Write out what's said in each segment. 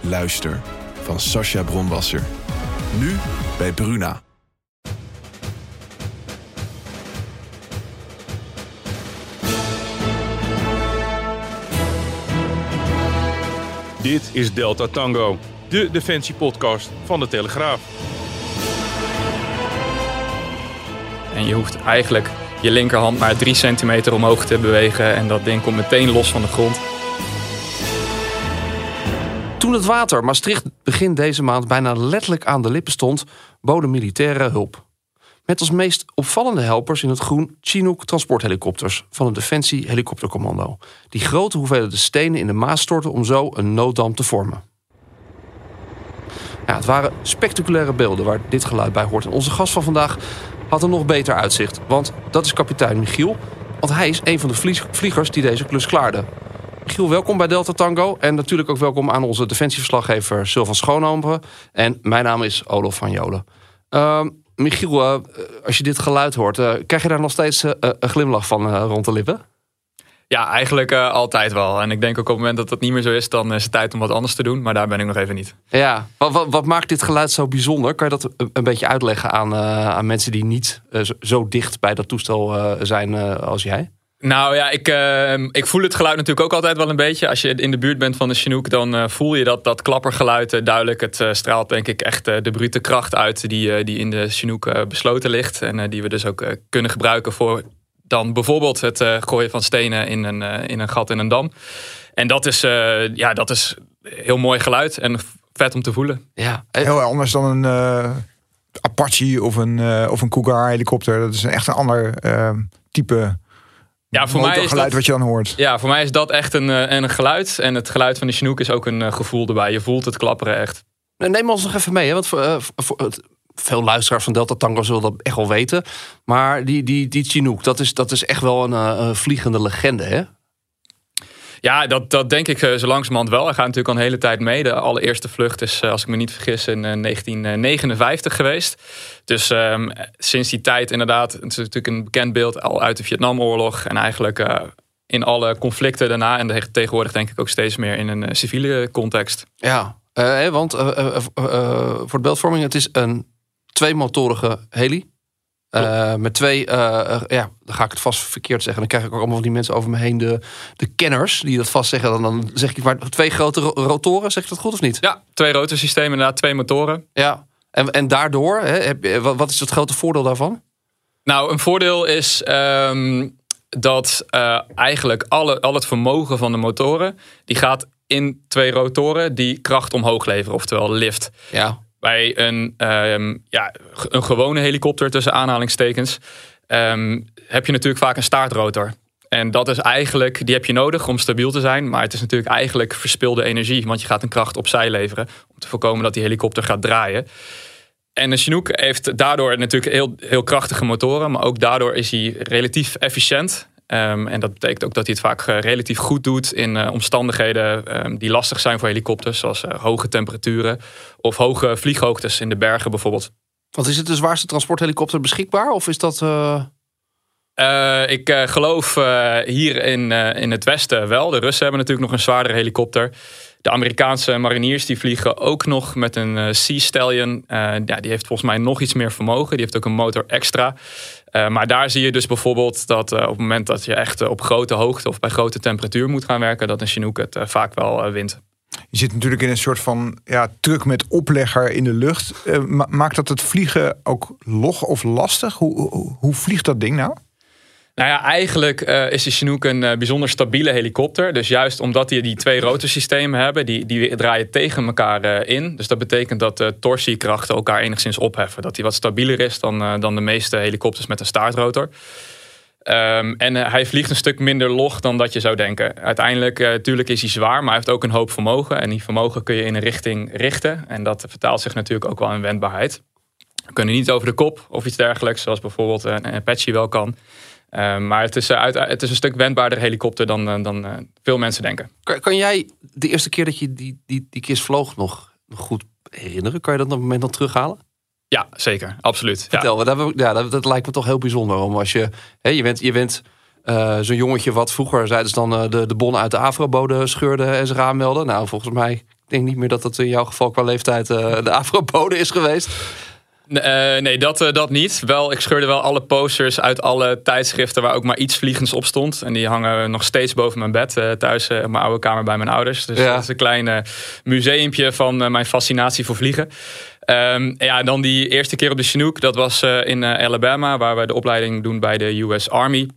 Luister van Sascha Bronwasser. Nu bij Bruna. Dit is Delta Tango, de defensiepodcast van de Telegraaf. En je hoeft eigenlijk je linkerhand maar 3 centimeter omhoog te bewegen en dat ding komt meteen los van de grond. Toen het water Maastricht begin deze maand bijna letterlijk aan de lippen stond, boden militairen hulp. Met als meest opvallende helpers in het groen Chinook transporthelikopters van het Defensie Helikoptercommando. Die grote hoeveelheden stenen in de Maas stortten om zo een nooddam te vormen. Ja, het waren spectaculaire beelden waar dit geluid bij hoort. En onze gast van vandaag had een nog beter uitzicht. Want dat is kapitein Michiel. Want hij is een van de vliegers die deze klus klaarde. Michiel, welkom bij Delta Tango. En natuurlijk ook welkom aan onze defensieverslaggever Sylvan Schoonhoven. En mijn naam is Olof van Jolen. Uh, Michiel, uh, als je dit geluid hoort, uh, krijg je daar nog steeds uh, een glimlach van rond de lippen? Ja, eigenlijk altijd wel. En ik denk ook op het moment dat dat niet meer zo is, dan is het tijd om wat anders te doen. Maar daar ben ik nog even niet. Ja, wat, wat, wat maakt dit geluid zo bijzonder? Kan je dat een, beetje uitleggen aan, aan mensen die niet zo dicht bij dat toestel zijn als jij? Nou ja, ik, uh, ik voel het geluid natuurlijk ook altijd wel een beetje. Als je in de buurt bent van de Chinook, dan uh, voel je dat, dat klappergeluid uh, duidelijk. Het uh, straalt denk ik echt de brute kracht uit die, die in de Chinook besloten ligt. En die we dus ook kunnen gebruiken voor dan bijvoorbeeld het gooien van stenen in een, in een gat in een dam. En dat is, ja, dat is heel mooi geluid en vet om te voelen. Ja. Heel anders dan een Apache of een, of een Cougar helikopter. Dat is echt een ander type ja, voor mij is geluid wat je dan hoort. Ja, voor mij is dat echt een, eh, een geluid. En het geluid van de Chinook is ook een eh, gevoel erbij. Je voelt het klapperen echt. Neem ons nog even mee. Hè? Want voor, uh, voor, veel luisteraars van Delta Tango zullen dat echt wel weten. Maar die, die, die Chinook, dat is, dat is echt wel een, een vliegende legende, hè? Ja, dat, dat denk ik zo langzamerhand wel. Hij gaat natuurlijk al een hele tijd mee. De allereerste vlucht is, als ik me niet vergis, in 1959 geweest. Dus um, sinds die tijd inderdaad, het is natuurlijk een bekend beeld al uit de Vietnamoorlog. En eigenlijk uh, in alle conflicten daarna. En tegenwoordig denk ik ook steeds meer in een uh, civiele context. Ja, uh, want voor de beeldvorming, het is een tweemotorige heli. Met twee, ja, dan ga ik het vast verkeerd zeggen. Dan krijg ik ook allemaal van die mensen over me heen, de, de kenners, die dat vast zeggen. Dan, dan zeg ik maar twee grote rotoren, zeg ik dat goed of niet? Ja, twee rotorsystemen, inderdaad, twee motoren. Ja, en, en daardoor, hè, heb, wat is het grote voordeel daarvan? Nou, een voordeel is um, dat eigenlijk alle, al het vermogen van de motoren... die gaat in twee rotoren die kracht omhoog leveren, oftewel lift. Ja. Bij een, um, ja, een gewone helikopter tussen aanhalingstekens... Um, heb je natuurlijk vaak een staartrotor. En dat is eigenlijk, die heb je nodig om stabiel te zijn. Maar het is natuurlijk eigenlijk verspilde energie. Want je gaat een kracht opzij leveren. Om te voorkomen dat die helikopter gaat draaien. En de Chinook heeft daardoor natuurlijk heel, heel krachtige motoren. Maar ook daardoor is hij relatief efficiënt. Um, en dat betekent ook dat hij het vaak uh, relatief goed doet in uh, omstandigheden um, die lastig zijn voor helikopters. Zoals uh, hoge temperaturen of hoge vlieghoogtes in de bergen bijvoorbeeld. Want is het de zwaarste transporthelikopter beschikbaar? Of is dat... ik geloof hier in, in het westen wel. De Russen hebben natuurlijk nog een zwaardere helikopter. De Amerikaanse mariniers die vliegen ook nog met een Sea Stallion. Ja, die heeft volgens mij nog iets meer vermogen. Die heeft ook een motor extra. Uh, maar daar zie je dus bijvoorbeeld dat op het moment dat je echt op grote hoogte of bij grote temperatuur moet gaan werken, dat een Chinook het vaak wel wint. Je zit natuurlijk in een soort van ja, truck met oplegger in de lucht. maakt dat het vliegen ook log of lastig? Hoe, hoe vliegt dat ding nou? Nou ja, eigenlijk uh, is de Chinook een uh, bijzonder stabiele helikopter. Dus juist omdat die die twee rotorsystemen hebben, die, die draaien tegen elkaar uh, in. Dus dat betekent dat de torsiekrachten elkaar enigszins opheffen. Dat die wat stabieler is dan, dan de meeste helikopters met een staartrotor. Ehm, en hij vliegt een stuk minder log dan dat je zou denken. Uiteindelijk, natuurlijk is hij zwaar, maar hij heeft ook een hoop vermogen. En die vermogen kun je in een richting richten. En dat vertaalt zich natuurlijk ook wel in wendbaarheid. We kunnen niet over de kop of iets dergelijks, zoals bijvoorbeeld een Apache wel kan. Ehm, maar het is, uit, het is een stuk wendbaarder helikopter dan, dan veel mensen denken. Kan, kan, jij de eerste keer dat je die, die, die kist vloog nog, nog goed herinneren? Kan je dat op moment dan terughalen? Ja, zeker. Absoluut. Vertel, ja. Dat, ja, dat, dat, lijkt me toch heel bijzonder. Om als je, hè, je bent, je bent uh, zo'n jongetje wat vroeger zeiden ze dan uh, de, de bonnen uit de afrobode scheurde en ze raammelden. Nou, volgens mij, ik denk niet meer dat dat in jouw geval qua leeftijd uh, de afrobode is geweest. Uh, nee, dat, uh, dat niet. Wel, ik scheurde wel alle posters uit alle tijdschriften waar ook maar iets vliegens op stond. En die hangen nog steeds boven mijn bed uh, thuis in mijn oude kamer bij mijn ouders. Dus dat is een klein museumpje van mijn fascinatie voor vliegen. Um, ja, dan die eerste keer op de Chinook. Dat was in Alabama, waar we de opleiding doen bij de US Army.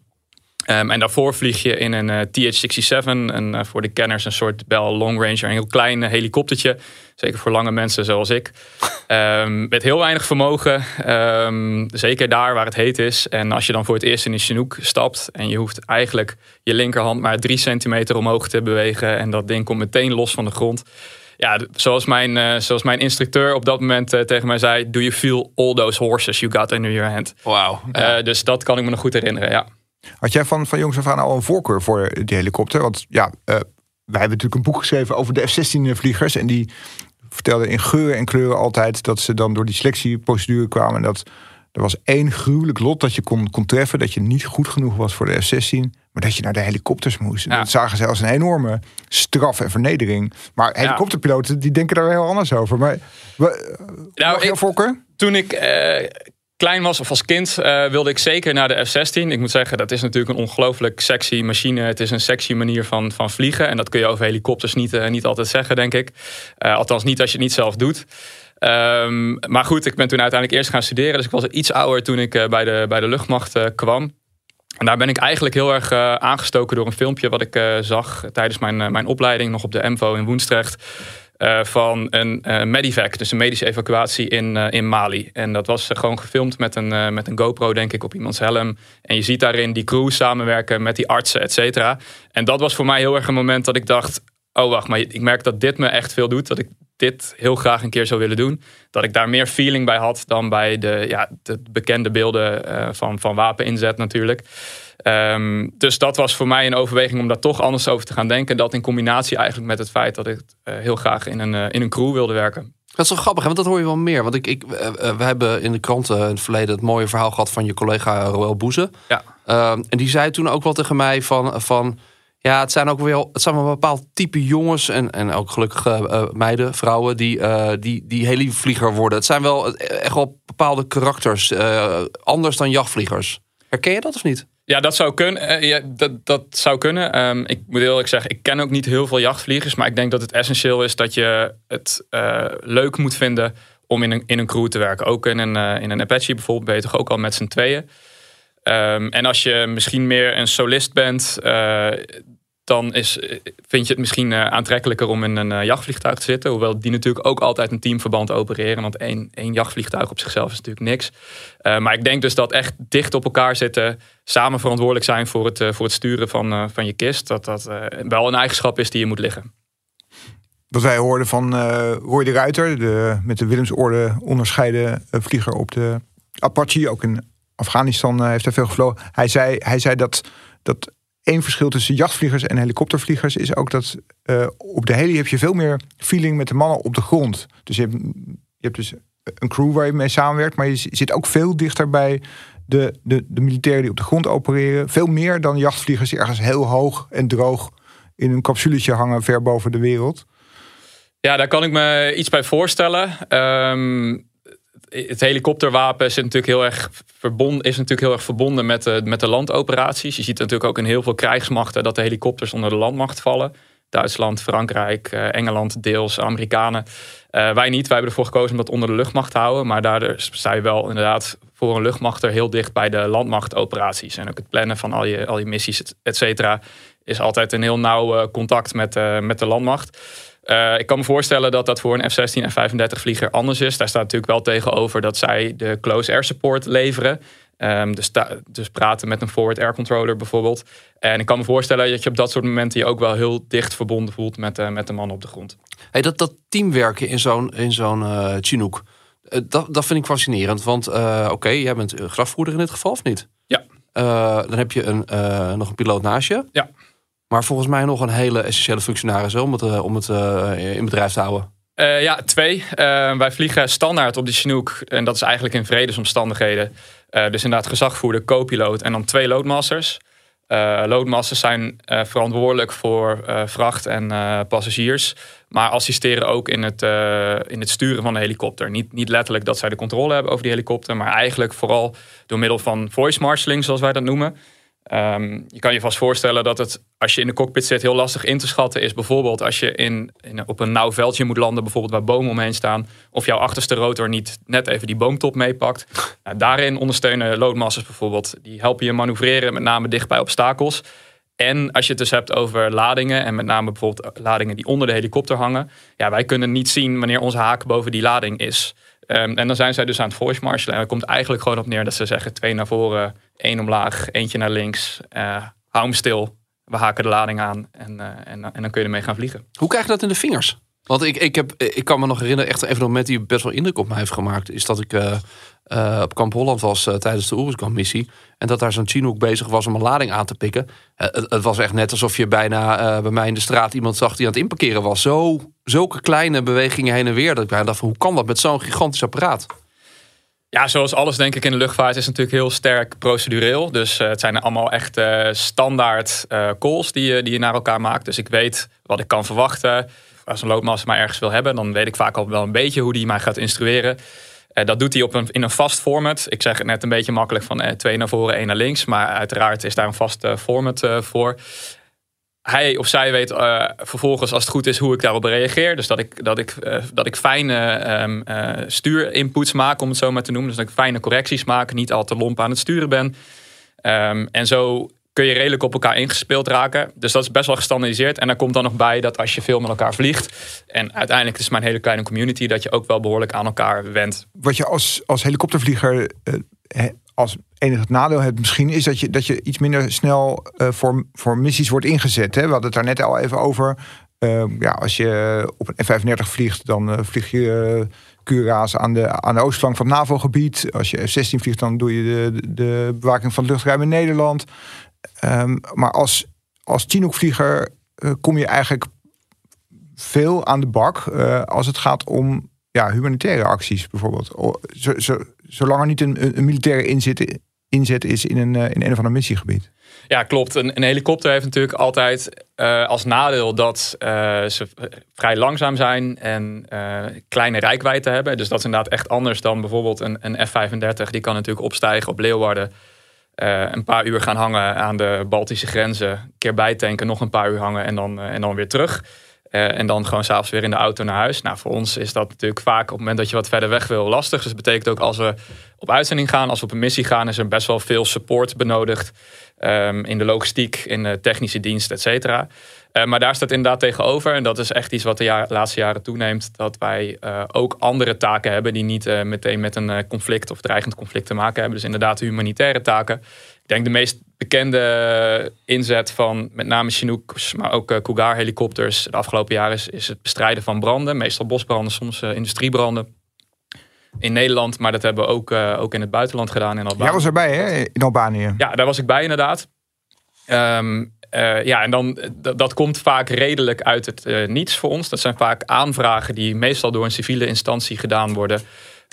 Um, en daarvoor vlieg je in een uh, TH-67, een, uh, voor de kenners een soort Bell Long Ranger, een heel klein helikoptertje. Zeker voor lange mensen zoals ik. Um, met heel weinig vermogen, um, zeker daar waar het heet is. En als je dan voor het eerst in een Chinook stapt en je hoeft eigenlijk je linkerhand maar drie centimeter omhoog te bewegen en dat ding komt meteen los van de grond. Ja, zoals mijn, zoals mijn instructeur op dat moment tegen mij zei, do you feel all those horses you got under your hand? Wauw. dus dat kan ik me nog goed herinneren, ja. Had jij van, van jongs af aan al een voorkeur voor die helikopter? Want ja, uh, wij hebben natuurlijk een boek geschreven over de F-16-vliegers. En die vertelden in geuren en kleuren altijd dat ze dan door die selectieprocedure kwamen. En dat er was één gruwelijk lot dat je kon, kon treffen. Dat je niet goed genoeg was voor de F-16. Maar dat je naar de helikopters moest. Ja. Dat zagen ze als een enorme straf en vernedering. Maar helikopterpiloten die denken daar heel anders over. Maar nou, ik, voorkeur? Toen ik uh, klein was of als kind uh, wilde ik zeker naar de F-16. Ik moet zeggen, dat is natuurlijk een ongelooflijk sexy machine. Het is een sexy manier van, van vliegen. En dat kun je over helikopters niet, uh, niet altijd zeggen, denk ik. Uh, althans niet als je het niet zelf doet. Um, maar goed, ik ben toen uiteindelijk eerst gaan studeren. Dus ik was iets ouder toen ik bij, de, bij de luchtmacht kwam. En daar ben ik eigenlijk heel erg aangestoken door een filmpje wat ik zag tijdens mijn, mijn opleiding nog op de MVO in Woensdrecht. Uh, van een uh, dus een medische evacuatie in, uh, in Mali. En dat was gewoon gefilmd met een, met een GoPro, denk ik, op iemands helm. En je ziet daarin die crew samenwerken met die artsen, et cetera. En dat was voor mij heel erg een moment dat ik dacht... oh, wacht, maar ik merk dat dit me echt veel doet. Dat ik dit heel graag een keer zou willen doen. Dat ik daar meer feeling bij had dan bij de, ja, de bekende beelden van, van wapeninzet natuurlijk. Um, dus dat was voor mij een overweging om daar toch anders over te gaan denken. Dat in combinatie eigenlijk met het feit dat ik uh, heel graag in een, uh, in een crew wilde werken. Dat is wel grappig, hè? want dat hoor je wel meer. Want ik, ik, uh, we hebben in de kranten in het verleden het mooie verhaal gehad van je collega Roel Boeze. Ja. Ehm, en die zei toen ook wel tegen mij van, van ja, het zijn ook wel, het zijn wel een bepaald type jongens en, en ook gelukkige meiden, vrouwen, die, die, die helivlieger worden. Het zijn wel echt wel bepaalde karakters, anders dan jachtvliegers. Herken je dat of niet? Ja, dat zou kunnen. Eh, ja, dat, dat zou kunnen. Um, ik moet eerlijk zeggen, ik ken ook niet heel veel jachtvliegers. Maar ik denk dat het essentieel is dat je het uh, leuk moet vinden om in een, in een crew te werken. Ook in een, uh, in een Apache bijvoorbeeld ben toch ook al met z'n tweeën. Um, en als je misschien meer een solist bent, dan is, vind je het misschien uh, aantrekkelijker om in een uh, jachtvliegtuig te zitten. Hoewel die natuurlijk ook altijd een teamverband opereren. Want één, één jachtvliegtuig op zichzelf is natuurlijk niks. Uh, maar ik denk dus dat echt dicht op elkaar zitten, samen verantwoordelijk zijn voor het, voor het sturen van, van je kist. Dat dat wel een eigenschap is die je moet liggen. Wat wij hoorden van Roy de Ruiter, de met de Willemsorde onderscheiden vlieger op de Apache, ook in Afghanistan heeft hij veel gevlogen. Hij zei, hij zei dat, dat Eén verschil tussen jachtvliegers en helikoptervliegers is ook dat uh, op de heli heb je veel meer feeling met de mannen op de grond. Dus je hebt, je hebt dus een crew waar je mee samenwerkt, maar je zit ook veel dichter bij de, de, de militairen die op de grond opereren. Veel meer dan jachtvliegers die ergens heel hoog en droog in een capsuletje hangen ver boven de wereld. Ja, daar kan ik me iets bij voorstellen. Um, het helikopterwapen zit natuurlijk heel erg verbonden, is natuurlijk heel erg verbonden met de, met de landoperaties. Je ziet natuurlijk ook in heel veel krijgsmachten dat de helikopters onder de landmacht vallen. Duitsland, Frankrijk, eh, Engeland, deels Amerikanen. Uh, wij niet. Wij hebben ervoor gekozen om dat onder de luchtmacht te houden. Maar daardoor sta je wel inderdaad voor een luchtmacht er heel dicht bij de landmachtoperaties. En ook het plannen van al je, al je missies, et cetera, is altijd een heel nauw eh, contact met, met de landmacht. Uh, ik kan me voorstellen dat dat voor een F-16 en F-35 vlieger anders is. Daar staat natuurlijk wel tegenover dat zij de close air support leveren. Ehm, dus, dus praten met een forward air controller bijvoorbeeld. En ik kan me voorstellen dat je op dat soort momenten je ook wel heel dicht verbonden voelt met, eh, met de man op de grond. Hey, dat, dat teamwerken in zo'n eh, Chinook, eh, dat, dat vind ik fascinerend. Want eh, oké, jij bent eh, grafvoerder in dit geval, of niet? Ja. Eh, dan heb je een, eh, nog een piloot naast je. Ja. Maar volgens mij nog een hele essentiële functionaris om het, eh, om het eh, in bedrijf te houden. Eh, ja, twee. Wij vliegen standaard op die Chinook. En dat is eigenlijk in vredesomstandigheden. Dus inderdaad gezagvoerder, co-piloot en dan twee loadmasters. Loadmasters zijn verantwoordelijk voor vracht en passagiers. Maar assisteren ook in het, in het sturen van de helikopter. Niet, niet letterlijk dat zij de controle hebben over die helikopter. Maar eigenlijk vooral door middel van voice marshalling, zoals wij dat noemen. Ehm, je kan je vast voorstellen dat het, als je in de cockpit zit, heel lastig in te schatten is. Bijvoorbeeld als je in, in, op een nauw veldje moet landen, bijvoorbeeld waar bomen omheen staan. Of jouw achterste rotor niet net even die boomtop meepakt. Nou, daarin ondersteunen loadmasters bijvoorbeeld. Die helpen je manoeuvreren, met name dicht bij obstakels. En als je het dus hebt over ladingen, en met name bijvoorbeeld ladingen die onder de helikopter hangen. Ja, wij kunnen niet zien wanneer onze haak boven die lading is. Ehm, en dan zijn zij dus aan het voice marshalen. En het komt eigenlijk gewoon op neer dat ze zeggen: twee naar voren, één omlaag, eentje naar links. Eh, hou hem stil. We haken de lading aan en, eh, en, en dan kun je ermee gaan vliegen. Hoe krijg je dat in de vingers? Want ik, ik, heb, ik kan me nog herinneren, echt even een moment die best wel indruk op mij heeft gemaakt. Is dat ik eh, op Kamp Holland was tijdens de Oeruzkan missie. En dat daar zo'n Chinook bezig was om een lading aan te pikken. Het, het was echt net alsof je bijna bij mij in de straat iemand zag die aan het inparkeren was. Zo, zulke kleine bewegingen heen en weer. Dat ik bijna dacht hoe kan dat met zo'n gigantisch apparaat? Ja, zoals alles denk ik in de luchtvaart is natuurlijk heel sterk procedureel. Dus eh, het zijn allemaal echt eh, standaard eh, calls die je, die je naar elkaar maakt. Dus ik weet wat ik kan verwachten. Als een loadmaster mij ergens wil hebben, dan weet ik vaak al wel een beetje hoe die mij gaat instrueren. Dat doet hij op een, in een vast format. Ik zeg het net een beetje makkelijk van twee naar voren, één naar links. Maar uiteraard is daar een vast format voor. Hij of zij weet eh, vervolgens, als het goed is, hoe ik daarop reageer. Dus dat ik, dat ik, eh, dat ik fijne ehm, eh, stuurinputs maak, om het zo maar te noemen. Dus dat ik fijne correcties maak, niet al te lomp aan het sturen ben. Ehm, en zo kun je redelijk op elkaar ingespeeld raken. Dus dat is best wel gestandardiseerd. En daar komt dan nog bij dat als je veel met elkaar vliegt... en uiteindelijk het is een hele kleine community... dat je ook wel behoorlijk aan elkaar wendt. Wat je als, als helikoptervlieger he- als enig nadeel hebt misschien... is dat je, dat je iets minder snel eh, voor, voor missies wordt ingezet. Hè? We hadden het daar net al even over. Eh, ja, als je op een F-35 vliegt, dan eh, vlieg je uh, Cura's aan de, aan de oostflank van het NAVO-gebied. Als je F-16 vliegt, dan doe je de, de, bewaking van het luchtruim in Nederland. Ehm, maar als, als Chinook-vlieger eh, kom je eigenlijk veel aan de bak eh, als het gaat om ja, humanitaire acties bijvoorbeeld. Zolang er niet een, militaire inzet, inzet is in een, eh, in een of ander missiegebied. Ja, klopt. Een, helikopter heeft natuurlijk altijd eh, als nadeel dat eh, ze vrij langzaam zijn en eh, kleine rijkwijde hebben. Dus dat is inderdaad echt anders dan bijvoorbeeld een, een F-35. Die kan natuurlijk opstijgen op Leeuwarden. een paar uur gaan hangen aan de Baltische grenzen. Een keer bijtanken, nog een paar uur hangen en dan, en dan weer terug. Eh, en dan gewoon s'avonds weer in de auto naar huis. Nou, voor ons is dat natuurlijk vaak op het moment dat je wat verder weg wil lastig. Dus dat betekent ook als we op uitzending gaan, als we op een missie gaan, is er best wel veel support benodigd. Ehm, in de logistiek, in de technische dienst, et cetera. Eh, maar daar staat inderdaad tegenover, en dat is echt iets wat de laatste jaren toeneemt, dat wij eh, ook andere taken hebben die niet meteen met een conflict of dreigend conflict te maken hebben. Dus inderdaad de humanitaire taken. Ik denk de meest bekende inzet van met name Chinooks, maar ook eh, Cougar helikopters de afgelopen jaren is, is het bestrijden van branden. Meestal bosbranden, soms eh, industriebranden. In Nederland, maar dat hebben we ook, eh, ook in het buitenland gedaan. In Albanië. Jij was erbij hè, in Albanië. Ja, daar was ik bij inderdaad. Ehm, eh, ja, en dan, dat, komt vaak redelijk uit het niets voor ons. Dat zijn vaak aanvragen die meestal door een civiele instantie gedaan worden.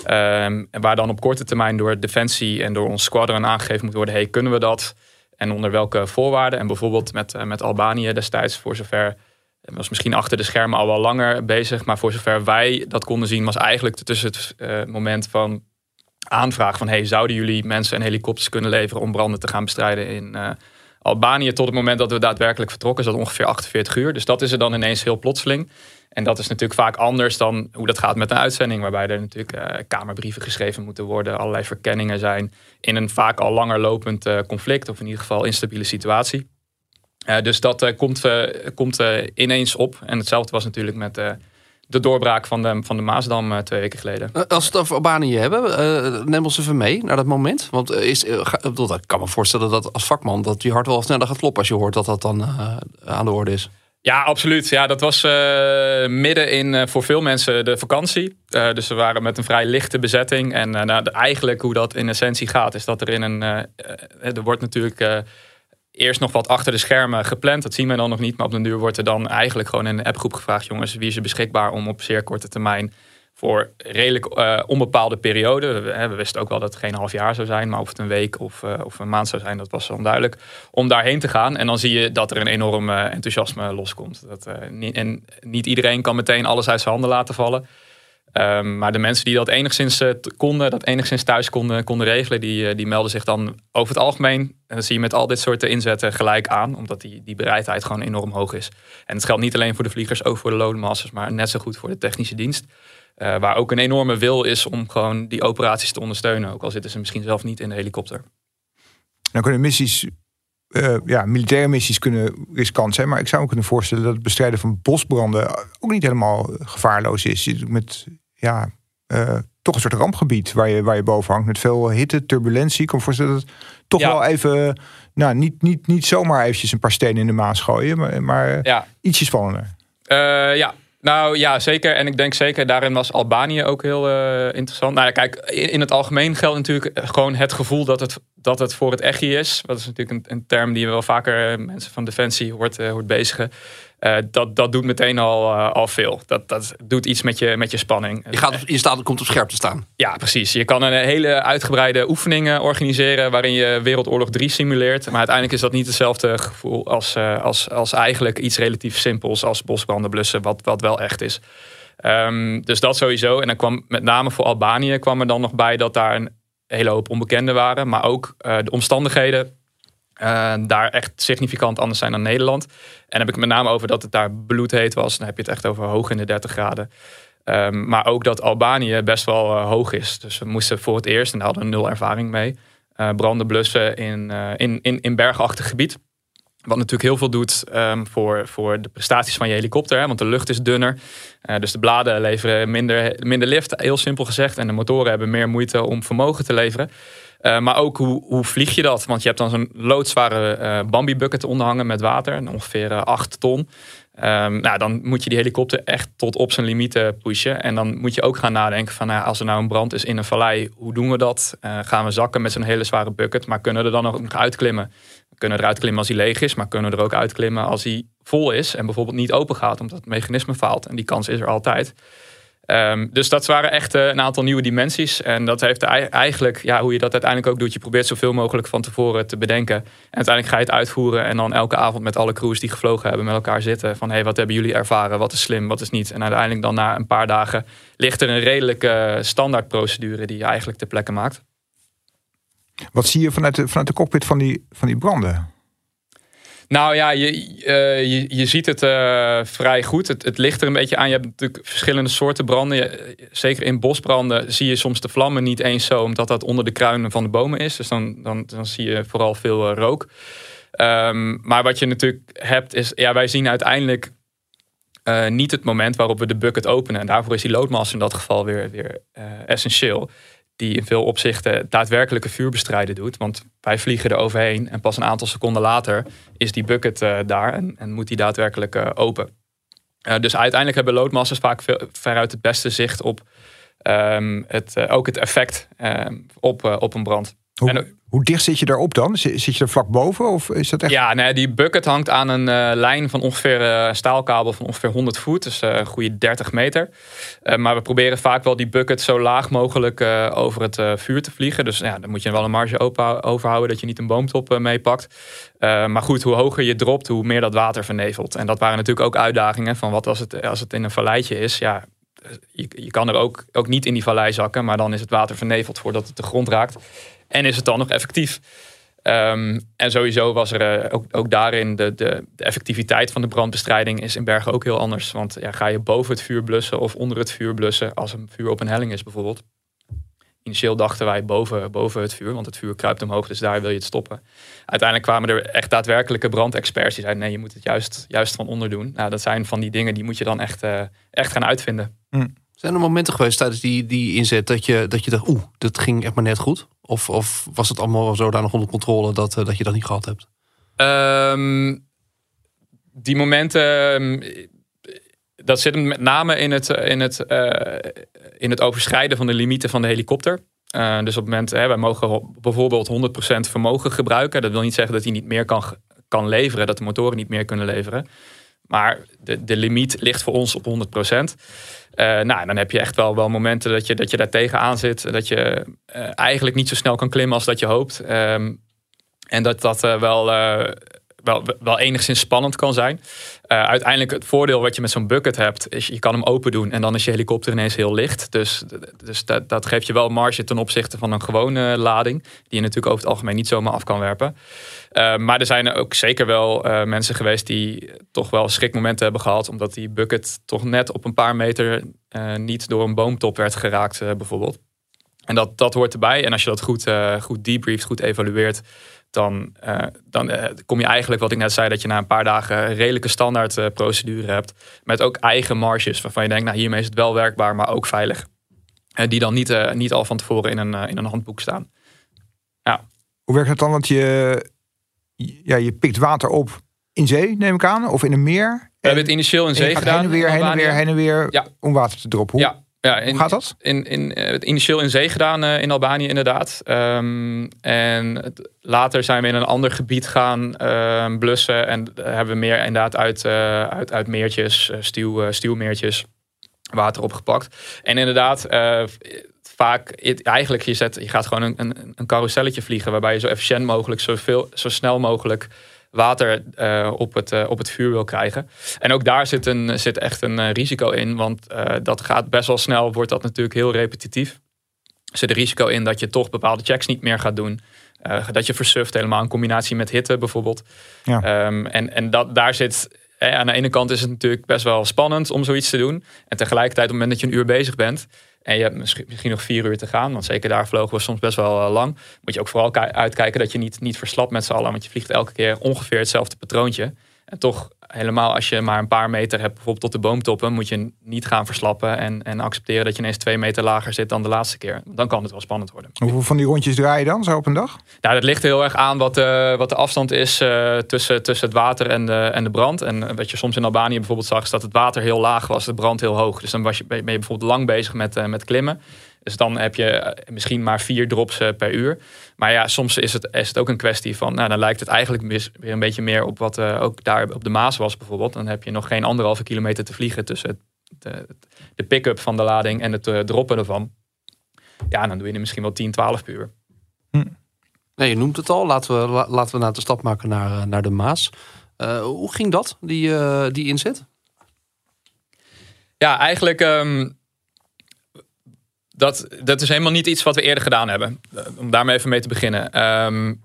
En waar dan op korte termijn door Defensie en door ons squadron aangegeven moet worden: hey, kunnen we dat? En onder welke voorwaarden? En bijvoorbeeld met, eh, met Albanië destijds, voor zover. Het was misschien achter de schermen al wel langer bezig. Maar voor zover wij dat konden zien, was eigenlijk tussen het eh, moment van aanvraag van: hey, zouden jullie mensen en helikopters kunnen leveren om branden te gaan bestrijden in eh, Albanië? Tot het moment dat we daadwerkelijk vertrokken, is dat ongeveer 48 uur. Dus dat is er dan ineens heel plotseling. En dat is natuurlijk vaak anders dan hoe dat gaat met een uitzending, waarbij er natuurlijk eh, kamerbrieven geschreven moeten worden, allerlei verkenningen zijn in een vaak al langer lopend eh, conflict, of in ieder geval instabiele situatie. Eh, dus dat komt, komt ineens op. En hetzelfde was natuurlijk met, de doorbraak van de, van de Maasdam twee weken geleden. Als we het over Albanië hebben, neem ons even mee naar dat moment. Want is, ik kan me voorstellen dat als vakman dat je hart wel sneller gaat kloppen als je hoort dat dat dan aan de orde is. Ja, absoluut. Ja, dat was midden in voor veel mensen de vakantie. dus we waren met een vrij lichte bezetting. En nou, eigenlijk hoe dat in essentie gaat, is dat er in een. er wordt natuurlijk eerst nog wat achter de schermen gepland. Dat zien we dan nog niet. Maar op den duur wordt er dan eigenlijk gewoon in een appgroep gevraagd: jongens, wie is er beschikbaar om op zeer korte termijn voor redelijk uh, onbepaalde periode. We, we, wisten ook wel dat het geen half jaar zou zijn, maar of het een week of, uh, of een maand zou zijn, dat was onduidelijk. Om daarheen te gaan. En dan zie je dat er een enorm uh, enthousiasme loskomt. Dat, en niet iedereen kan meteen alles uit zijn handen laten vallen. Um, maar de mensen die dat enigszins konden, dat enigszins thuis konden, konden regelen, die, die melden zich dan over het algemeen, en dat zie je met al dit soort inzetten, gelijk aan. Omdat die, die bereidheid gewoon enorm hoog is. En het geldt niet alleen voor de vliegers, ook voor de loadmasters, maar net zo goed voor de technische dienst. Uh, waar ook een enorme wil is om gewoon die operaties te ondersteunen. Ook al zitten ze misschien zelf niet in de helikopter. Nou kunnen missies ja, militaire missies kunnen riskant zijn. Maar ik zou me kunnen voorstellen dat het bestrijden van bosbranden ook niet helemaal gevaarloos is. Met ja, uh, toch een soort rampgebied waar je, waar je boven hangt. Met veel hitte, turbulentie. Ik kan me voorstellen dat het toch wel even, nou, niet, niet, niet zomaar eventjes een paar stenen in de maas gooien, maar, maar ja. ietsje spannender. Ja, nou ja, zeker. En ik denk zeker, daarin was Albanië ook heel uh, interessant. Nou ja, kijk, in, het algemeen geldt natuurlijk gewoon het gevoel dat het, dat het voor het echi is. Dat is natuurlijk een, een term die wel vaker mensen van Defensie hoort, hoort bezigen. Uh, dat, dat doet meteen al, uh, al veel. Dat, dat doet iets met je, met je spanning. Je, gaat je staat, komt op scherp te staan. Ja, precies. Je kan een hele uitgebreide oefening organiseren waarin je Wereldoorlog 3 simuleert. Maar uiteindelijk is dat niet hetzelfde gevoel als, uh, als, als eigenlijk iets relatief simpels als bosbranden blussen, wat, wat wel echt is. Um, dus dat sowieso. En dan kwam met name voor Albanië kwam er dan nog bij dat daar een hele hoop onbekenden waren. Maar ook de omstandigheden uh, daar echt significant anders zijn dan Nederland. En dan heb ik met name over dat het daar bloedheet was. Dan heb je het echt over hoog in de 30 graden. Um, maar ook dat Albanië best wel uh, hoog is. Dus we moesten voor het eerst, en daar hadden we nul ervaring mee, uh, branden blussen in, in, in, in bergachtig gebied. Wat natuurlijk heel veel doet um, voor, voor de prestaties van je helikopter. Want de lucht is dunner. dus de bladen leveren minder, minder lift, heel simpel gezegd. En de motoren hebben meer moeite om vermogen te leveren. Uh, maar ook hoe, hoe vlieg je dat? Want je hebt dan zo'n loodzware uh, Bambi bucket onderhangen met water, ongeveer uh, 8 ton. Um, nou, dan moet je die helikopter echt tot op zijn limieten pushen. En dan moet je ook gaan nadenken van nou, als er nou een brand is in een vallei, hoe doen we dat? Gaan we zakken met zo'n hele zware bucket, maar kunnen we er dan nog uitklimmen? We kunnen eruit klimmen als hij leeg is, maar kunnen we er ook uitklimmen als hij vol is en bijvoorbeeld niet open gaat omdat het mechanisme faalt. En die kans is er altijd. Um, dus dat waren echt uh, een aantal nieuwe dimensies. En dat heeft eigenlijk, ja, hoe je dat uiteindelijk ook doet, je probeert zoveel mogelijk van tevoren te bedenken. En uiteindelijk ga je het uitvoeren en dan elke avond met alle crews die gevlogen hebben met elkaar zitten. Van hey, wat hebben jullie ervaren? Wat is slim, wat is niet? En uiteindelijk dan na een paar dagen ligt er een redelijke standaardprocedure die je eigenlijk ter plekke maakt. Wat zie je vanuit de, vanuit de cockpit van die, van die branden? Nou ja, je, uh, je, je ziet het uh, vrij goed. Het, het, ligt er een beetje aan. Je hebt natuurlijk verschillende soorten branden. Zeker in bosbranden zie je soms de vlammen niet eens zo, omdat dat onder de kruinen van de bomen is. Dus dan, dan, dan zie je vooral veel uh, rook. Um, maar wat je natuurlijk hebt, is ja, wij zien uiteindelijk niet het moment waarop we de bucket openen. En daarvoor is die loodmast in dat geval weer, weer essentieel die in veel opzichten daadwerkelijke vuurbestrijden doet. Want wij vliegen er overheen en pas een aantal seconden later is die bucket uh, daar en, moet die daadwerkelijk uh, open. Uh, dus uiteindelijk hebben loodmasters vaak veel, veruit het beste zicht op um, het, ook het effect um, op, op een brand. Hoe, en, hoe dicht zit je daarop dan? Zit je er vlak boven? Of is dat echt... Ja, nee, die bucket hangt aan een uh, lijn van ongeveer uh, staalkabel van ongeveer 100 voet. Dus uh, een goede 30 meter. maar we proberen vaak wel die bucket zo laag mogelijk over het vuur te vliegen. Dus ja, dan moet je wel een marge overhouden dat je niet een boomtop meepakt. maar goed, hoe hoger je dropt, hoe meer dat water vernevelt. En dat waren natuurlijk ook uitdagingen van wat als het, als het in een valleitje is. Ja, je, je kan er ook, ook niet in die vallei zakken, maar dan is het water verneveld voordat het de grond raakt. En is het dan nog effectief? Um, en sowieso was er uh, ook, ook, daarin de, de, de, effectiviteit van de brandbestrijding is in Bergen ook heel anders. Want ja, ga je boven het vuur blussen of onder het vuur blussen, als een vuur op een helling is bijvoorbeeld. initieel dachten wij boven, boven het vuur, want het vuur kruipt omhoog, dus daar wil je het stoppen. Uiteindelijk kwamen er echt daadwerkelijke brandexperts die zeiden: nee, je moet het juist, juist van onder doen. Nou, dat zijn van die dingen die moet je dan echt, uh, echt gaan uitvinden. Zijn er momenten geweest tijdens die, die inzet dat je, dat je dacht, oeh, dat ging echt maar net goed? Of, of was het allemaal zodanig onder controle dat, dat je dat niet gehad hebt? Um, die momenten, ehm, dat zit met name in het, in, het, uh, in het overschrijden van de limieten van de helikopter. Dus op het moment, hè, wij mogen bijvoorbeeld 100% vermogen gebruiken. Dat wil niet zeggen dat hij niet meer kan, kan leveren, dat de motoren niet meer kunnen leveren. Maar de, de limiet ligt voor ons op 100%. Uh, nou, dan heb je echt wel, wel momenten dat je, dat je daar tegenaan zit. Dat je uh, eigenlijk niet zo snel kan klimmen als dat je hoopt. Um, en dat dat uh, wel wel, wel enigszins spannend kan zijn. Uh, uiteindelijk het voordeel wat je met zo'n bucket hebt, is je kan hem open doen en dan is je helikopter ineens heel licht. Dus, dus dat, dat geeft je wel marge ten opzichte van een gewone lading, die je natuurlijk over het algemeen niet zomaar af kan werpen. Uh, maar er zijn ook zeker wel uh, mensen geweest die toch wel schrikmomenten hebben gehad, omdat die bucket toch net op een paar meter niet door een boomtop werd geraakt, bijvoorbeeld. En dat, dat hoort erbij. En als je dat goed, goed debrieft, goed evalueert, dan, uh, dan uh, kom je eigenlijk, wat ik net zei, dat je na een paar dagen een redelijke standaard uh, procedure hebt. Met ook eigen marges, waarvan je denkt, nou hiermee is het wel werkbaar, maar ook veilig. die dan niet, niet al van tevoren in een, in een handboek staan. Ja. Hoe werkt het dan? Want je, ja, je pikt water op in zee, neem ik aan, of in een meer. We hebben het initieel in zee gedaan. Heen en weer, heen en weer, heen en weer ja. om water te droppen. Hoe, ja. Ja, in, Hoe gaat dat? In, in, in, initieel in zee gedaan uh, in Albanië inderdaad. Um, en later zijn we in een ander gebied gaan uh, blussen. En hebben we meer inderdaad uit, uh, uit, uit meertjes, stuw, stuwmeertjes, water opgepakt. En inderdaad, vaak, eigenlijk je, zet, je gaat gewoon een, een, een carouselletje vliegen. Waarbij je zo efficiënt mogelijk, zoveel, zo snel mogelijk water uh, op, het, uh, op het vuur wil krijgen. En ook daar zit, een, zit echt een uh, risico in, want dat gaat best wel snel, wordt dat natuurlijk heel repetitief. Er zit een risico in dat je toch bepaalde checks niet meer gaat doen. dat je versuft helemaal in combinatie met hitte bijvoorbeeld. Ja. Um, en en dat, daar zit aan de ene kant is het natuurlijk best wel spannend om zoiets te doen. En tegelijkertijd, op het moment dat je een uur bezig bent, en je hebt misschien, nog vier uur te gaan, want zeker daar vlogen we soms best wel uh, lang. Moet je ook vooral uitkijken dat je niet, niet verslapt met z'n allen. Want je vliegt elke keer ongeveer hetzelfde patroontje. En toch helemaal als je maar een paar meter hebt, bijvoorbeeld tot de boomtoppen, moet je niet gaan verslappen en, en accepteren dat je ineens twee meter lager zit dan de laatste keer. Dan kan het wel spannend worden. Hoeveel van die rondjes draai je dan zo op een dag? Nou, dat ligt heel erg aan wat de, wat de afstand is uh, tussen, tussen het water en de, en de brand. En wat je soms in Albanië bijvoorbeeld zag, is dat het water heel laag was, de brand heel hoog. Dus dan was je, ben je bijvoorbeeld lang bezig met, uh, met klimmen. Dus dan heb je eh, misschien maar vier drops uh, per uur. Maar ja, soms is het, is het ook een kwestie van, nou, dan lijkt het eigenlijk weer een beetje meer op wat uh, ook daar op de Maas was bijvoorbeeld. Dan heb je nog geen anderhalve kilometer te vliegen tussen het, de, de pick-up van de lading en het uh, droppen ervan. Ja, dan doe je er misschien wel 10, 12 per uur. Hm. Nee, je noemt het al. Laten we, laten we nou de stap maken naar, naar de Maas. hoe ging dat, die, die inzet? Ja, eigenlijk um, dat, dat is helemaal niet iets wat we eerder gedaan hebben. Om daarmee even mee te beginnen. Um,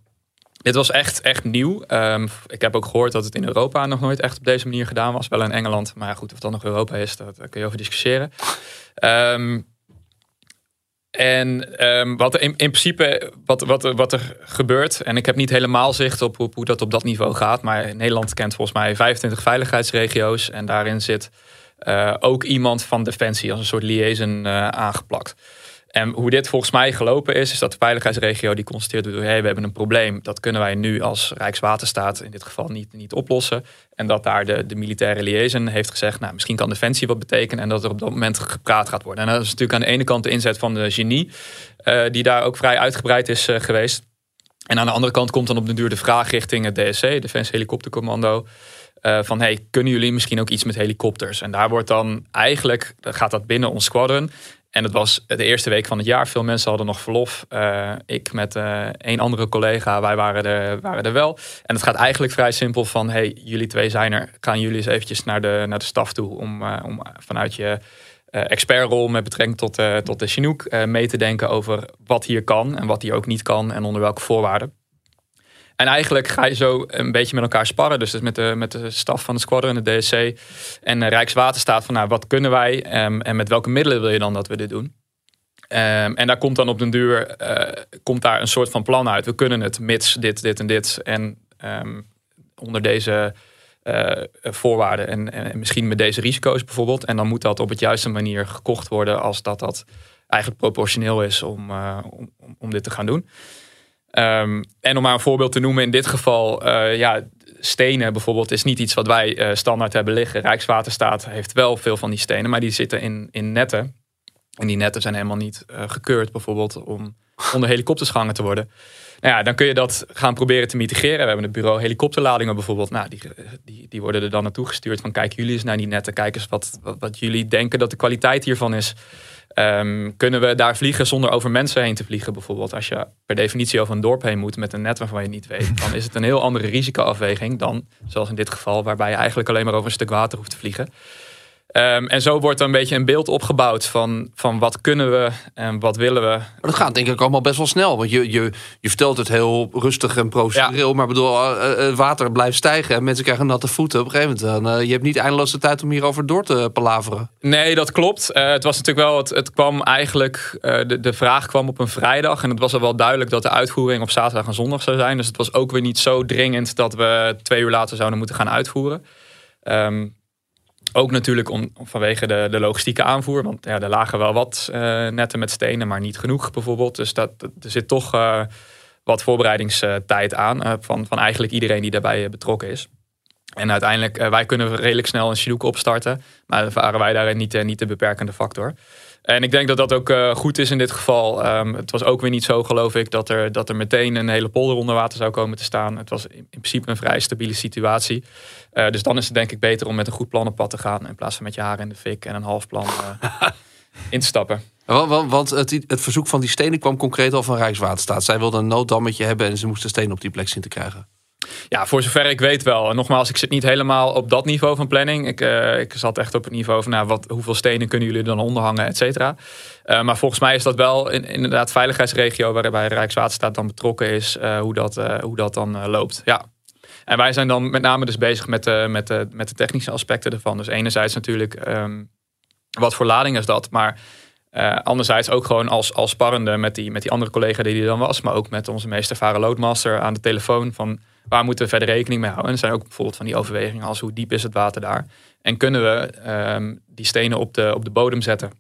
dit was echt, echt nieuw. Um, ik heb ook gehoord dat het in Europa nog nooit echt op deze manier gedaan was. Wel in Engeland, maar goed, of dat nog Europa is, daar kun je over discussiëren. Um, en wat in, in principe, wat, wat, wat er gebeurt, en ik heb niet helemaal zicht op hoe dat op dat niveau gaat, maar Nederland kent volgens mij 25 veiligheidsregio's en daarin zit uh, ook iemand van Defensie als een soort liaison uh, aangeplakt. En hoe dit volgens mij gelopen is, is dat de veiligheidsregio die constateert, hey, we hebben een probleem. Dat kunnen wij nu als Rijkswaterstaat in dit geval niet, niet oplossen. En dat daar de, de militaire liaison heeft gezegd, nou, misschien kan Defensie wat betekenen. En dat er op dat moment gepraat gaat worden. En dat is natuurlijk aan de ene kant de inzet van de genie, uh, die daar ook vrij uitgebreid is geweest. En aan de andere kant komt dan op de duur de vraag richting het DSC, Defensie Helikoptercommando. Uh, van hey, kunnen jullie misschien ook iets met helikopters? En daar wordt dan eigenlijk, gaat dat binnen ons squadron. En het was de eerste week van het jaar. Veel mensen hadden nog verlof. Uh, ik met uh, een andere collega, wij waren er, waren er wel. En het gaat eigenlijk vrij simpel van... hey, jullie twee zijn er. Gaan jullie eens eventjes naar de, naar de staf toe... om, om vanuit je expertrol met betrekking tot, tot de Chinook... mee te denken over wat hier kan en wat hier ook niet kan... en onder welke voorwaarden. En eigenlijk ga je zo een beetje met elkaar sparren. Dus, dus met, de, met de staf van de squadron, de DSC en Rijkswaterstaat. Van nou, wat kunnen wij um, en met welke middelen wil je dan dat we dit doen? Ehm, en daar komt dan op den duur eh, komt daar een soort van plan uit. We kunnen het mits dit, dit en dit. En ehm, onder deze eh, voorwaarden en, en, misschien met deze risico's bijvoorbeeld. En dan moet dat op het juiste manier gekocht worden als dat dat eigenlijk proportioneel is om, uh, om, om, dit te gaan doen. Um, en om maar een voorbeeld te noemen, in dit geval, uh, ja, stenen bijvoorbeeld is niet iets wat wij standaard hebben liggen. Rijkswaterstaat heeft wel veel van die stenen, maar die zitten in, in netten. En die netten zijn helemaal niet gekeurd bijvoorbeeld om onder helikopters gehangen te worden. Nou ja, dan kun je dat gaan proberen te mitigeren. We hebben het bureau helikopterladingen bijvoorbeeld. Nou, die, die, die worden er dan naartoe gestuurd van kijk jullie eens naar die netten. Kijk eens wat, wat jullie denken dat de kwaliteit hiervan is. Um, kunnen we daar vliegen zonder over mensen heen te vliegen bijvoorbeeld? Als je per definitie over een dorp heen moet met een net waarvan je niet weet, dan is het een heel andere risicoafweging dan, zoals in dit geval, waarbij je eigenlijk alleen maar over een stuk water hoeft te vliegen. Um, en zo wordt er een beetje een beeld opgebouwd van, van wat kunnen we en wat willen we. Maar dat gaat denk ik allemaal best wel snel. Want je, je, je vertelt het heel rustig en procedureel. Ja. Maar bedoel, uh, het water blijft stijgen en mensen krijgen natte voeten. Op een gegeven moment, dan, uh, je hebt niet eindeloos de tijd om hierover door te palaveren. Nee, dat klopt. Uh, het was natuurlijk wel, het, het kwam eigenlijk, de, de vraag kwam op een vrijdag. En het was al wel duidelijk dat de uitvoering op zaterdag en zondag zou zijn. Dus het was ook weer niet zo dringend dat we twee uur later zouden moeten gaan uitvoeren. Um, ook natuurlijk om, vanwege de, de logistieke aanvoer. Want ja, er lagen wel wat uh, netten met stenen, maar niet genoeg bijvoorbeeld. Dus dat, er zit toch uh, wat voorbereidingstijd aan uh, van, van eigenlijk iedereen die daarbij betrokken is. En uiteindelijk, wij kunnen redelijk snel een Chinook opstarten. Maar waren wij daarin niet, niet de beperkende factor. En ik denk dat dat ook uh, goed is in dit geval. Um, het was ook weer niet zo, geloof ik, dat er, dat er meteen een hele polder onder water zou komen te staan. Het was in, principe een vrij stabiele situatie. Uh, dus dan is het denk ik beter om met een goed plan op pad te gaan. In plaats van met je haren in de fik en een half plan uh, in te stappen. Want, want het, het, verzoek van die stenen kwam concreet al van Rijkswaterstaat. Zij wilden een nooddammetje hebben en ze moesten stenen op die plek zien te krijgen. Ja, voor zover ik weet wel. En nogmaals, ik zit niet helemaal op dat niveau van planning. Ik, uh, ik zat echt op het niveau van nou, wat, hoeveel stenen kunnen jullie dan onderhangen, et cetera. Uh, maar volgens mij is dat wel in, inderdaad veiligheidsregio waarbij Rijkswaterstaat dan betrokken is, uh, hoe, dat, hoe dat dan loopt. Ja. En wij zijn dan met name dus bezig met de, met de, met de technische aspecten ervan. Dus enerzijds natuurlijk, um, wat voor lading is dat? Maar anderzijds ook gewoon als, als sparrende met die, met die andere collega die er dan was. Maar ook met onze meest ervaren loadmaster aan de telefoon. Van waar moeten we verder rekening mee houden? En er zijn ook bijvoorbeeld van die overwegingen als hoe diep is het water daar? En kunnen we um, die stenen op de, op de bodem zetten?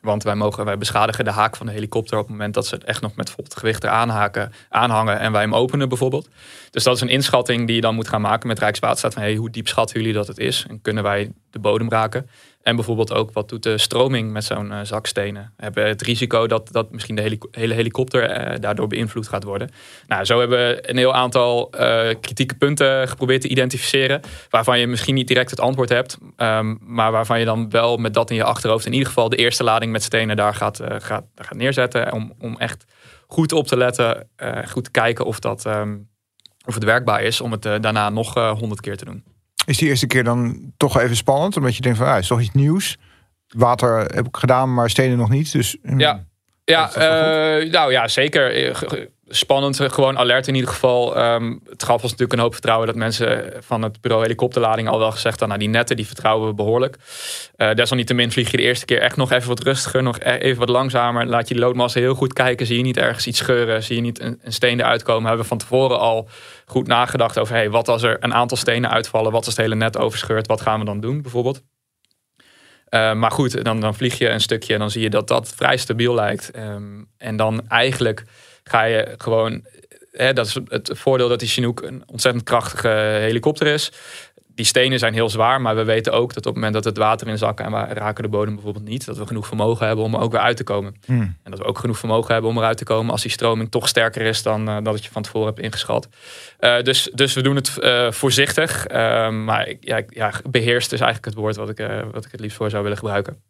Want wij, mogen, wij beschadigen de haak van de helikopter op het moment dat ze het echt nog met vol gewicht aanhangen en wij hem openen bijvoorbeeld. Dus dat is een inschatting die je dan moet gaan maken met Rijkswaterstaat van hey, hoe diep schatten jullie dat het is en kunnen wij de bodem raken? En bijvoorbeeld ook wat doet de stroming met zo'n uh, zak stenen. We hebben het risico dat, dat misschien de hele helikopter uh, daardoor beïnvloed gaat worden. Nou, zo hebben we een heel aantal uh, kritieke punten geprobeerd te identificeren. Waarvan je misschien niet direct het antwoord hebt. Um, maar waarvan je dan wel met dat in je achterhoofd in ieder geval de eerste lading met stenen daar gaat, gaat, gaat neerzetten. Om, om echt goed op te letten, goed te kijken of, dat, um, of het werkbaar is om het daarna nog honderd keer te doen. Is die eerste keer dan toch even spannend? Omdat je denkt van, ja, is toch iets nieuws. Water heb ik gedaan, maar stenen nog niet. Dus hm, ja, ja uh, nou ja, zeker. Eh, spannend, eh, gewoon alert in ieder geval. Um, het gaf ons natuurlijk een hoop vertrouwen dat mensen van het bureau helikopterlading al wel gezegd hadden, nou die netten die vertrouwen we behoorlijk. Uh, desalniettemin vlieg je de eerste keer echt nog even wat rustiger, nog e-, even wat langzamer. Laat je de loodmassa heel goed kijken. Zie je niet ergens iets scheuren, zie je niet een, een steen eruit komen. Hebben we van tevoren al goed nagedacht over, hey, wat als er een aantal stenen uitvallen? Wat als het hele net overscheurt? Wat gaan we dan doen bijvoorbeeld? Uh, maar goed, dan, dan vlieg je een stukje en dan zie je dat dat vrij stabiel lijkt. Um, en dan eigenlijk ga je gewoon. Hè, dat is het voordeel dat die Chinook een ontzettend krachtige helikopter is. Die stenen zijn heel zwaar, maar we weten ook dat op het moment dat het water in zakken en we raken de bodem bijvoorbeeld niet, dat we genoeg vermogen hebben om er ook weer uit te komen. Hmm. En dat we ook genoeg vermogen hebben om eruit te komen als die stroming toch sterker is dan uh, dat je van tevoren hebt ingeschat. Uh, dus, dus we doen het uh, voorzichtig, maar ja, ja, beheerst is eigenlijk het woord wat ik, wat ik het liefst voor zou willen gebruiken.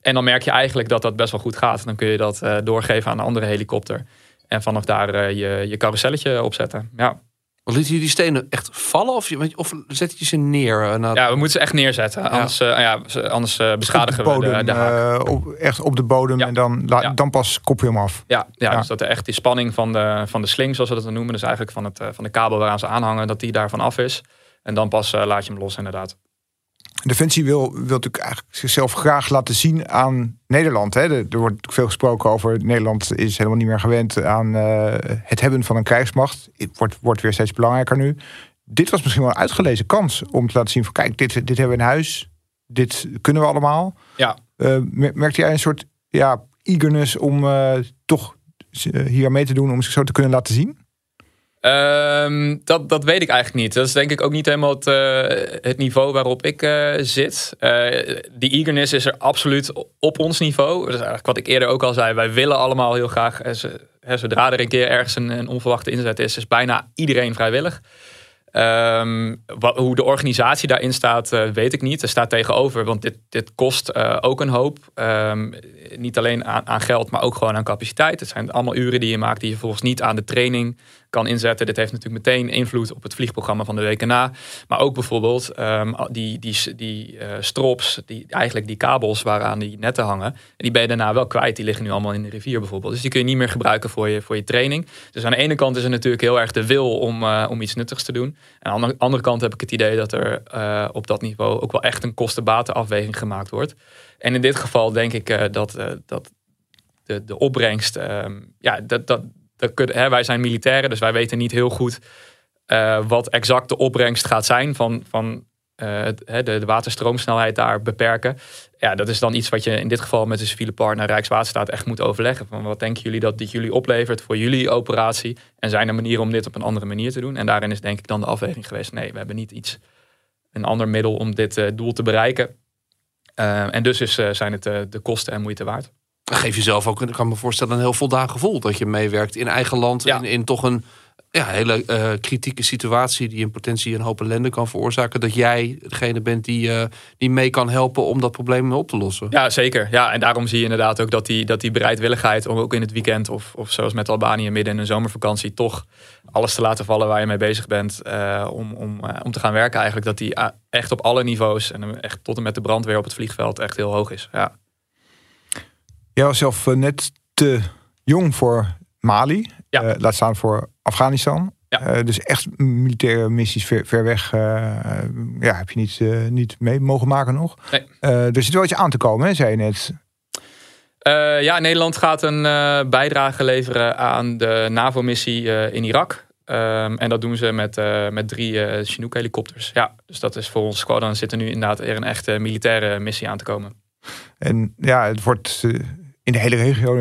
En dan merk je eigenlijk dat dat best wel goed gaat. Dan kun je dat uh, doorgeven aan een andere helikopter. En vanaf daar uh, je, je carouselletje opzetten. Ja. Liet je die stenen echt vallen of, je, of zet je ze neer? Uh, ja, we moeten ze echt neerzetten. Ja. Anders, ja, anders beschadigen de bodem, we de, de haak. Op, echt op de bodem ja. en dan, ja. dan pas kop je hem af. Ja, ja, dus dat er echt die spanning van de, van de sling, zoals we dat dan noemen. Dus eigenlijk van, het, van de kabel waaraan ze aanhangen, dat die daarvan af is. En dan pas laat je hem los inderdaad. Defensie wil, wil natuurlijk eigenlijk zichzelf graag laten zien aan Nederland. Hè. Er, er wordt natuurlijk veel gesproken over Nederland is helemaal niet meer gewend aan uh, het hebben van een krijgsmacht. Het wordt, wordt weer steeds belangrijker nu. Dit was misschien wel een uitgelezen kans om te laten zien van kijk, dit, dit hebben we in huis. Dit kunnen we allemaal. Ja. Uh, merkte jij een soort ja, eagerness om uh, toch hier mee te doen, om zich zo te kunnen laten zien? Um, dat, dat weet ik eigenlijk niet. Dat is denk ik ook niet helemaal het, uh, het niveau waarop ik uh, zit. Uh, die eagerness is er absoluut op ons niveau. Dat is eigenlijk wat ik eerder ook al zei. Wij willen allemaal heel graag, zodra er een keer ergens een, onverwachte inzet is, is bijna iedereen vrijwillig. Um, wat, hoe de organisatie daarin staat, weet ik niet. Er staat tegenover, want dit, dit kost ook een hoop. Um, niet alleen aan, aan, geld, maar ook gewoon aan capaciteit. Het zijn allemaal uren die je maakt die je volgens niet aan de training kan inzetten. Dit heeft natuurlijk meteen invloed op het vliegprogramma van de week na. Maar ook bijvoorbeeld um, die, die, die uh, strops, die, eigenlijk die kabels waaraan die netten hangen. Die ben je daarna wel kwijt. Die liggen nu allemaal in de rivier bijvoorbeeld. Dus die kun je niet meer gebruiken voor je, voor je training. Dus aan de ene kant is er natuurlijk heel erg de wil om, om iets nuttigs te doen. En aan de andere kant heb ik het idee dat er uh, op dat niveau ook wel echt een kosten-batenafweging gemaakt wordt. En in dit geval denk ik dat, dat de, de opbrengst, ehm, ja, dat, dat, dat hè, wij zijn militairen, dus wij weten niet heel goed wat exact de opbrengst gaat zijn van, van het, de, de waterstroomsnelheid daar beperken. Ja, dat is dan iets wat je in dit geval met de civiele partner Rijkswaterstaat echt moet overleggen. Van wat denken jullie dat dit jullie oplevert voor jullie operatie? En zijn er manieren om dit op een andere manier te doen? En daarin is denk ik dan de afweging geweest. Nee, we hebben niet iets, een ander middel om dit uh, doel te bereiken. En dus is, zijn het de kosten en moeite waard. Geef jezelf ook, ik kan me voorstellen, een heel voldaan gevoel. Dat je meewerkt in eigen land. Ja. In, in toch een ja, hele uh, kritieke situatie die in potentie een hoop ellende kan veroorzaken. Dat jij degene bent die, uh, die mee kan helpen om dat probleem op te lossen. Ja, zeker. Ja, en daarom zie je inderdaad ook dat die, dat die bereidwilligheid om ook in het weekend of, of zoals met Albanië midden in een zomervakantie toch alles te laten vallen waar je mee bezig bent uh, om, om, om te gaan werken eigenlijk. Dat die echt op alle niveaus en echt tot en met de brandweer op het vliegveld echt heel hoog is. Ja. Jij was zelf net te jong voor Mali. Ja. Uh, laat staan voor Afghanistan. Ja. Uh, dus echt militaire missies ver, ver weg uh, ja, heb je niet, niet mee mogen maken nog. Nee. er zit wel iets aan te komen, hè, zei je net. ja, Nederland gaat een bijdrage leveren aan de NAVO-missie in Irak. Um, en dat doen ze met, met drie Chinook-helikopters. Ja, dus dat is voor ons squadron zit er nu inderdaad er een echte militaire missie aan te komen. En ja, het wordt in de hele regio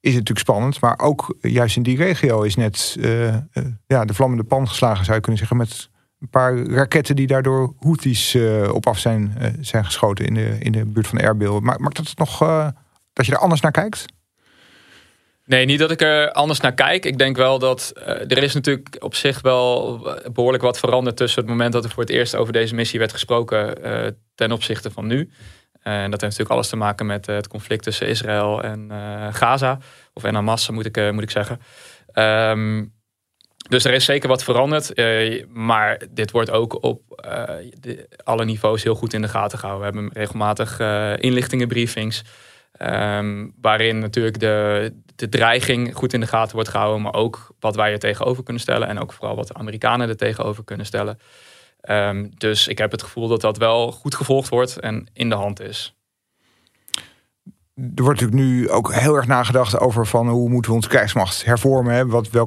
is het natuurlijk spannend. Maar ook juist in die regio is net uh, uh, ja, de vlammende pan geslagen, zou je kunnen zeggen. Met een paar raketten die daardoor Houthis op af zijn, zijn geschoten in de, in de buurt van Erbil. Maar maakt dat nog dat je er anders naar kijkt? Nee, niet dat ik er anders naar kijk. Ik denk wel dat er is natuurlijk op zich wel behoorlijk wat veranderd tussen het moment dat er voor het eerst over deze missie werd gesproken ten opzichte van nu. En dat heeft natuurlijk alles te maken met het conflict tussen Israël en uh, Gaza. Of en Hamas, moet ik, uh, moet ik zeggen. Um, dus er is zeker wat veranderd. Maar dit wordt ook op alle niveaus heel goed in de gaten gehouden. We hebben regelmatig inlichtingenbriefings. Um, waarin natuurlijk de, de dreiging goed in de gaten wordt gehouden. Maar ook wat wij er tegenover kunnen stellen. En ook vooral wat de Amerikanen er tegenover kunnen stellen. Um, dus ik heb het gevoel dat dat wel goed gevolgd wordt en in de hand is. Er wordt natuurlijk nu ook heel erg nagedacht over van hoe moeten we onze krijgsmacht hervormen. Wat, uh,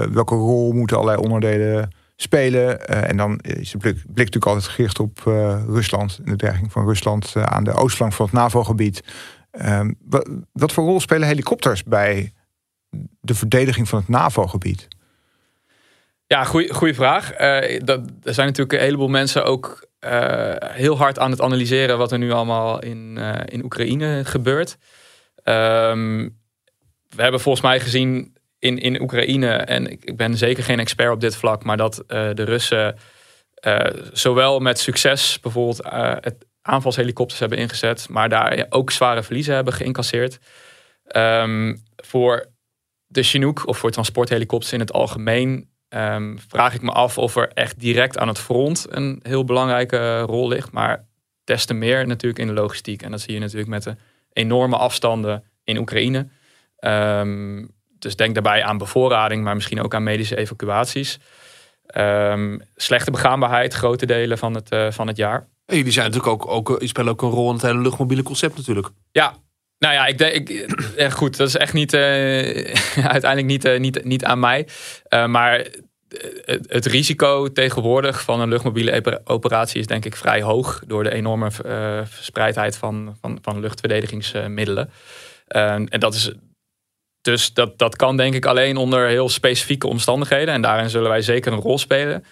welke rol moeten allerlei onderdelen spelen. Uh, en dan is de blik, natuurlijk altijd gericht op uh, Rusland. En de dreiging van Rusland aan de oostflank van het NAVO-gebied. Wat, wat voor rol spelen helikopters bij de verdediging van het NAVO-gebied? Ja, goede vraag. Uh, er zijn natuurlijk een heleboel mensen ook uh, heel hard aan het analyseren wat er nu allemaal in, uh, in Oekraïne gebeurt. Um, we hebben volgens mij gezien in, in Oekraïne, en ik, ik ben zeker geen expert op dit vlak, maar dat de Russen zowel met succes bijvoorbeeld het aanvalshelikopters hebben ingezet, maar daar ook zware verliezen hebben geïncasseerd. Um, voor de Chinook of voor transporthelikopters in het algemeen Um, vraag ik me af of er echt direct aan het front een heel belangrijke rol ligt. Maar des te meer natuurlijk in de logistiek. En dat zie je natuurlijk met de enorme afstanden in Oekraïne. Um, dus denk daarbij aan bevoorrading, maar misschien ook aan medische evacuaties. Um, slechte begaanbaarheid, grote delen van het, uh, van het jaar. En jullie zijn natuurlijk ook, ook, je spelen ook een rol in het hele luchtmobiele concept natuurlijk. Ja, nou ja, ik denk, ik, eh, goed, dat is echt niet, uh, uiteindelijk niet, uh, niet, niet aan mij. Maar het, risico tegenwoordig van een luchtmobiele operatie is denk ik vrij hoog door de enorme verspreidheid van, van, van luchtverdedigingsmiddelen. en dat is dus dat, dat kan denk ik alleen onder heel specifieke omstandigheden. En daarin zullen wij zeker een rol spelen.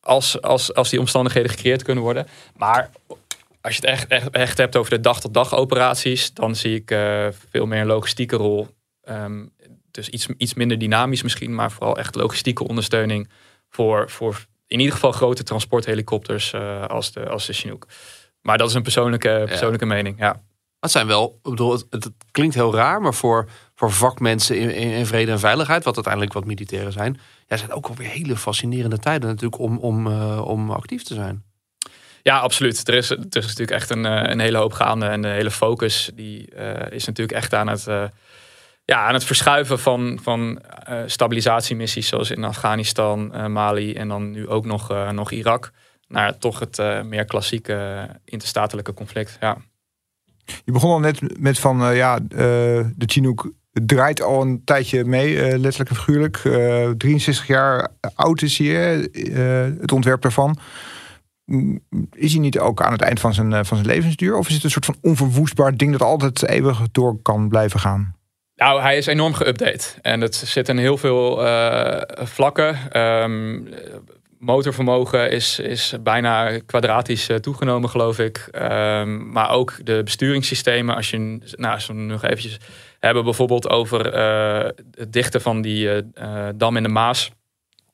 Als, als, als die omstandigheden gecreëerd kunnen worden. Maar als je het echt, echt, hebt over de dag-tot-dag operaties, dan zie ik uh, veel meer een logistieke rol. Um, dus iets, iets minder dynamisch misschien, maar vooral echt logistieke ondersteuning voor, voor in ieder geval grote transporthelikopters uh, als, de, als de Chinook. Maar dat is een persoonlijke, persoonlijke mening. Ja. Het zijn wel, ik bedoel, het, het, klinkt heel raar, maar voor, voor vakmensen in, in, in, vrede en veiligheid, wat uiteindelijk wat militairen zijn, ja, zijn ook alweer hele fascinerende tijden natuurlijk om, om, uh, om actief te zijn. Ja, absoluut. Er is, er is natuurlijk echt een, eh, een hele hoop gaande. En de hele focus die, uh, is natuurlijk echt aan het, ja, aan het verschuiven van, van stabilisatiemissies. Zoals in Afghanistan, Mali en dan nu ook nog, nog Irak. Naar toch het meer klassieke interstatelijke conflict. Ja. Je begon al net met van ja, de Chinook draait al een tijdje mee, letterlijk en figuurlijk. 63 jaar oud is hij, het ontwerp daarvan. Is hij niet ook aan het eind van zijn, eh, van zijn levensduur? Of is het een soort van onverwoestbaar ding dat altijd eeuwig door kan blijven gaan? Nou, hij is enorm geüpdate. En het zit in heel veel uh, vlakken. Um, motorvermogen is, is bijna kwadratisch uh, toegenomen, geloof ik. Um, maar ook de besturingssystemen. Als je, nou, we nog eventjes hebben bijvoorbeeld over uh, het dichten van die dam in de Maas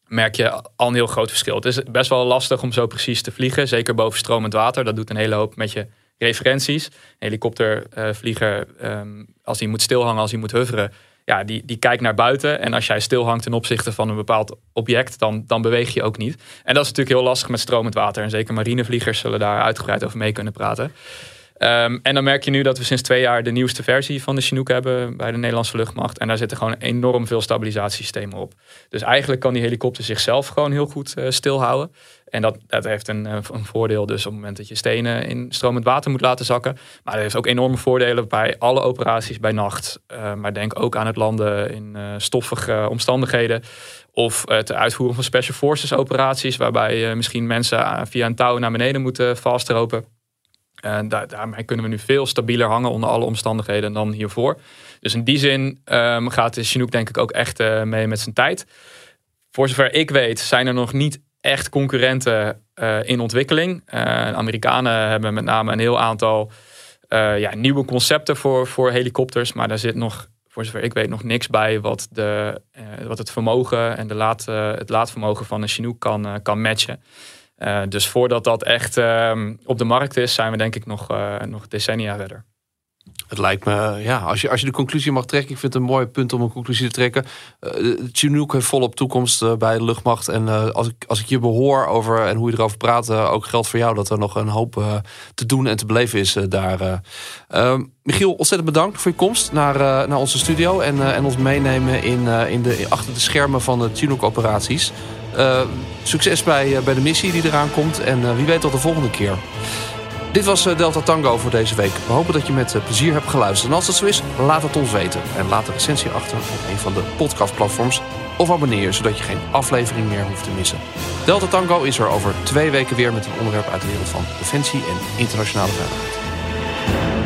merk je al een heel groot verschil. Het is best wel lastig om zo precies te vliegen, zeker boven stromend water. Dat doet een hele hoop met je referenties. Een helikoptervlieger, um, als hij moet stilhangen, als hij moet hoveren, ja, die, die kijkt naar buiten. En als jij stilhangt ten opzichte van een bepaald object, dan, dan beweeg je ook niet. En dat is natuurlijk heel lastig met stromend water. En zeker marinevliegers zullen daar uitgebreid over mee kunnen praten. Um, en dan merk je nu dat we sinds twee jaar de nieuwste versie van de Chinook hebben bij de Nederlandse luchtmacht. En daar zitten gewoon enorm veel stabilisatiesystemen op. Dus eigenlijk kan die helikopter zichzelf gewoon heel goed uh, stilhouden. En dat, dat heeft een, eh, een, voordeel dus op het moment dat je stenen in stromend water moet laten zakken. Maar dat heeft ook enorme voordelen bij alle operaties bij nacht. Uh, maar denk ook aan het landen in uh, stoffige omstandigheden. Of het uitvoeren van special forces operaties. Waarbij misschien mensen via een touw naar beneden moeten vastropen. En daar, daarmee kunnen we nu veel stabieler hangen onder alle omstandigheden dan hiervoor. Dus in die zin um, gaat de Chinook denk ik ook echt mee met zijn tijd. Voor zover ik weet zijn er nog niet echt concurrenten uh, in ontwikkeling. Uh, Amerikanen hebben met name een heel aantal ja, nieuwe concepten voor, voor helikopters. Maar daar zit nog, voor zover ik weet, nog niks bij wat, de, wat het vermogen en de laad, het laadvermogen van een Chinook kan, kan matchen. Dus voordat dat echt uh, op de markt is, zijn we denk ik nog, nog decennia verder. Het lijkt me, ja, als je, als je de conclusie mag trekken, ik vind het een mooi punt om een conclusie te trekken. Uh, Chinook heeft volop toekomst bij de luchtmacht. En als, ik, als ik je behoor over en hoe je erover praat, ook geldt voor jou dat er nog een hoop te doen en te beleven is daar. Ehm, Michiel, ontzettend bedankt voor je komst naar, naar onze studio en, en ons meenemen in, in de, achter de schermen van de Chinook-operaties. Uh, succes bij, bij de missie die eraan komt. En wie weet tot de volgende keer. Dit was Delta Tango voor deze week. We hopen dat je met plezier hebt geluisterd. En als dat zo is, laat het ons weten. En laat een recensie achter op een van de podcastplatforms. Of abonneer zodat je geen aflevering meer hoeft te missen. Delta Tango is er over twee weken weer met een onderwerp uit de wereld van defensie en internationale veiligheid.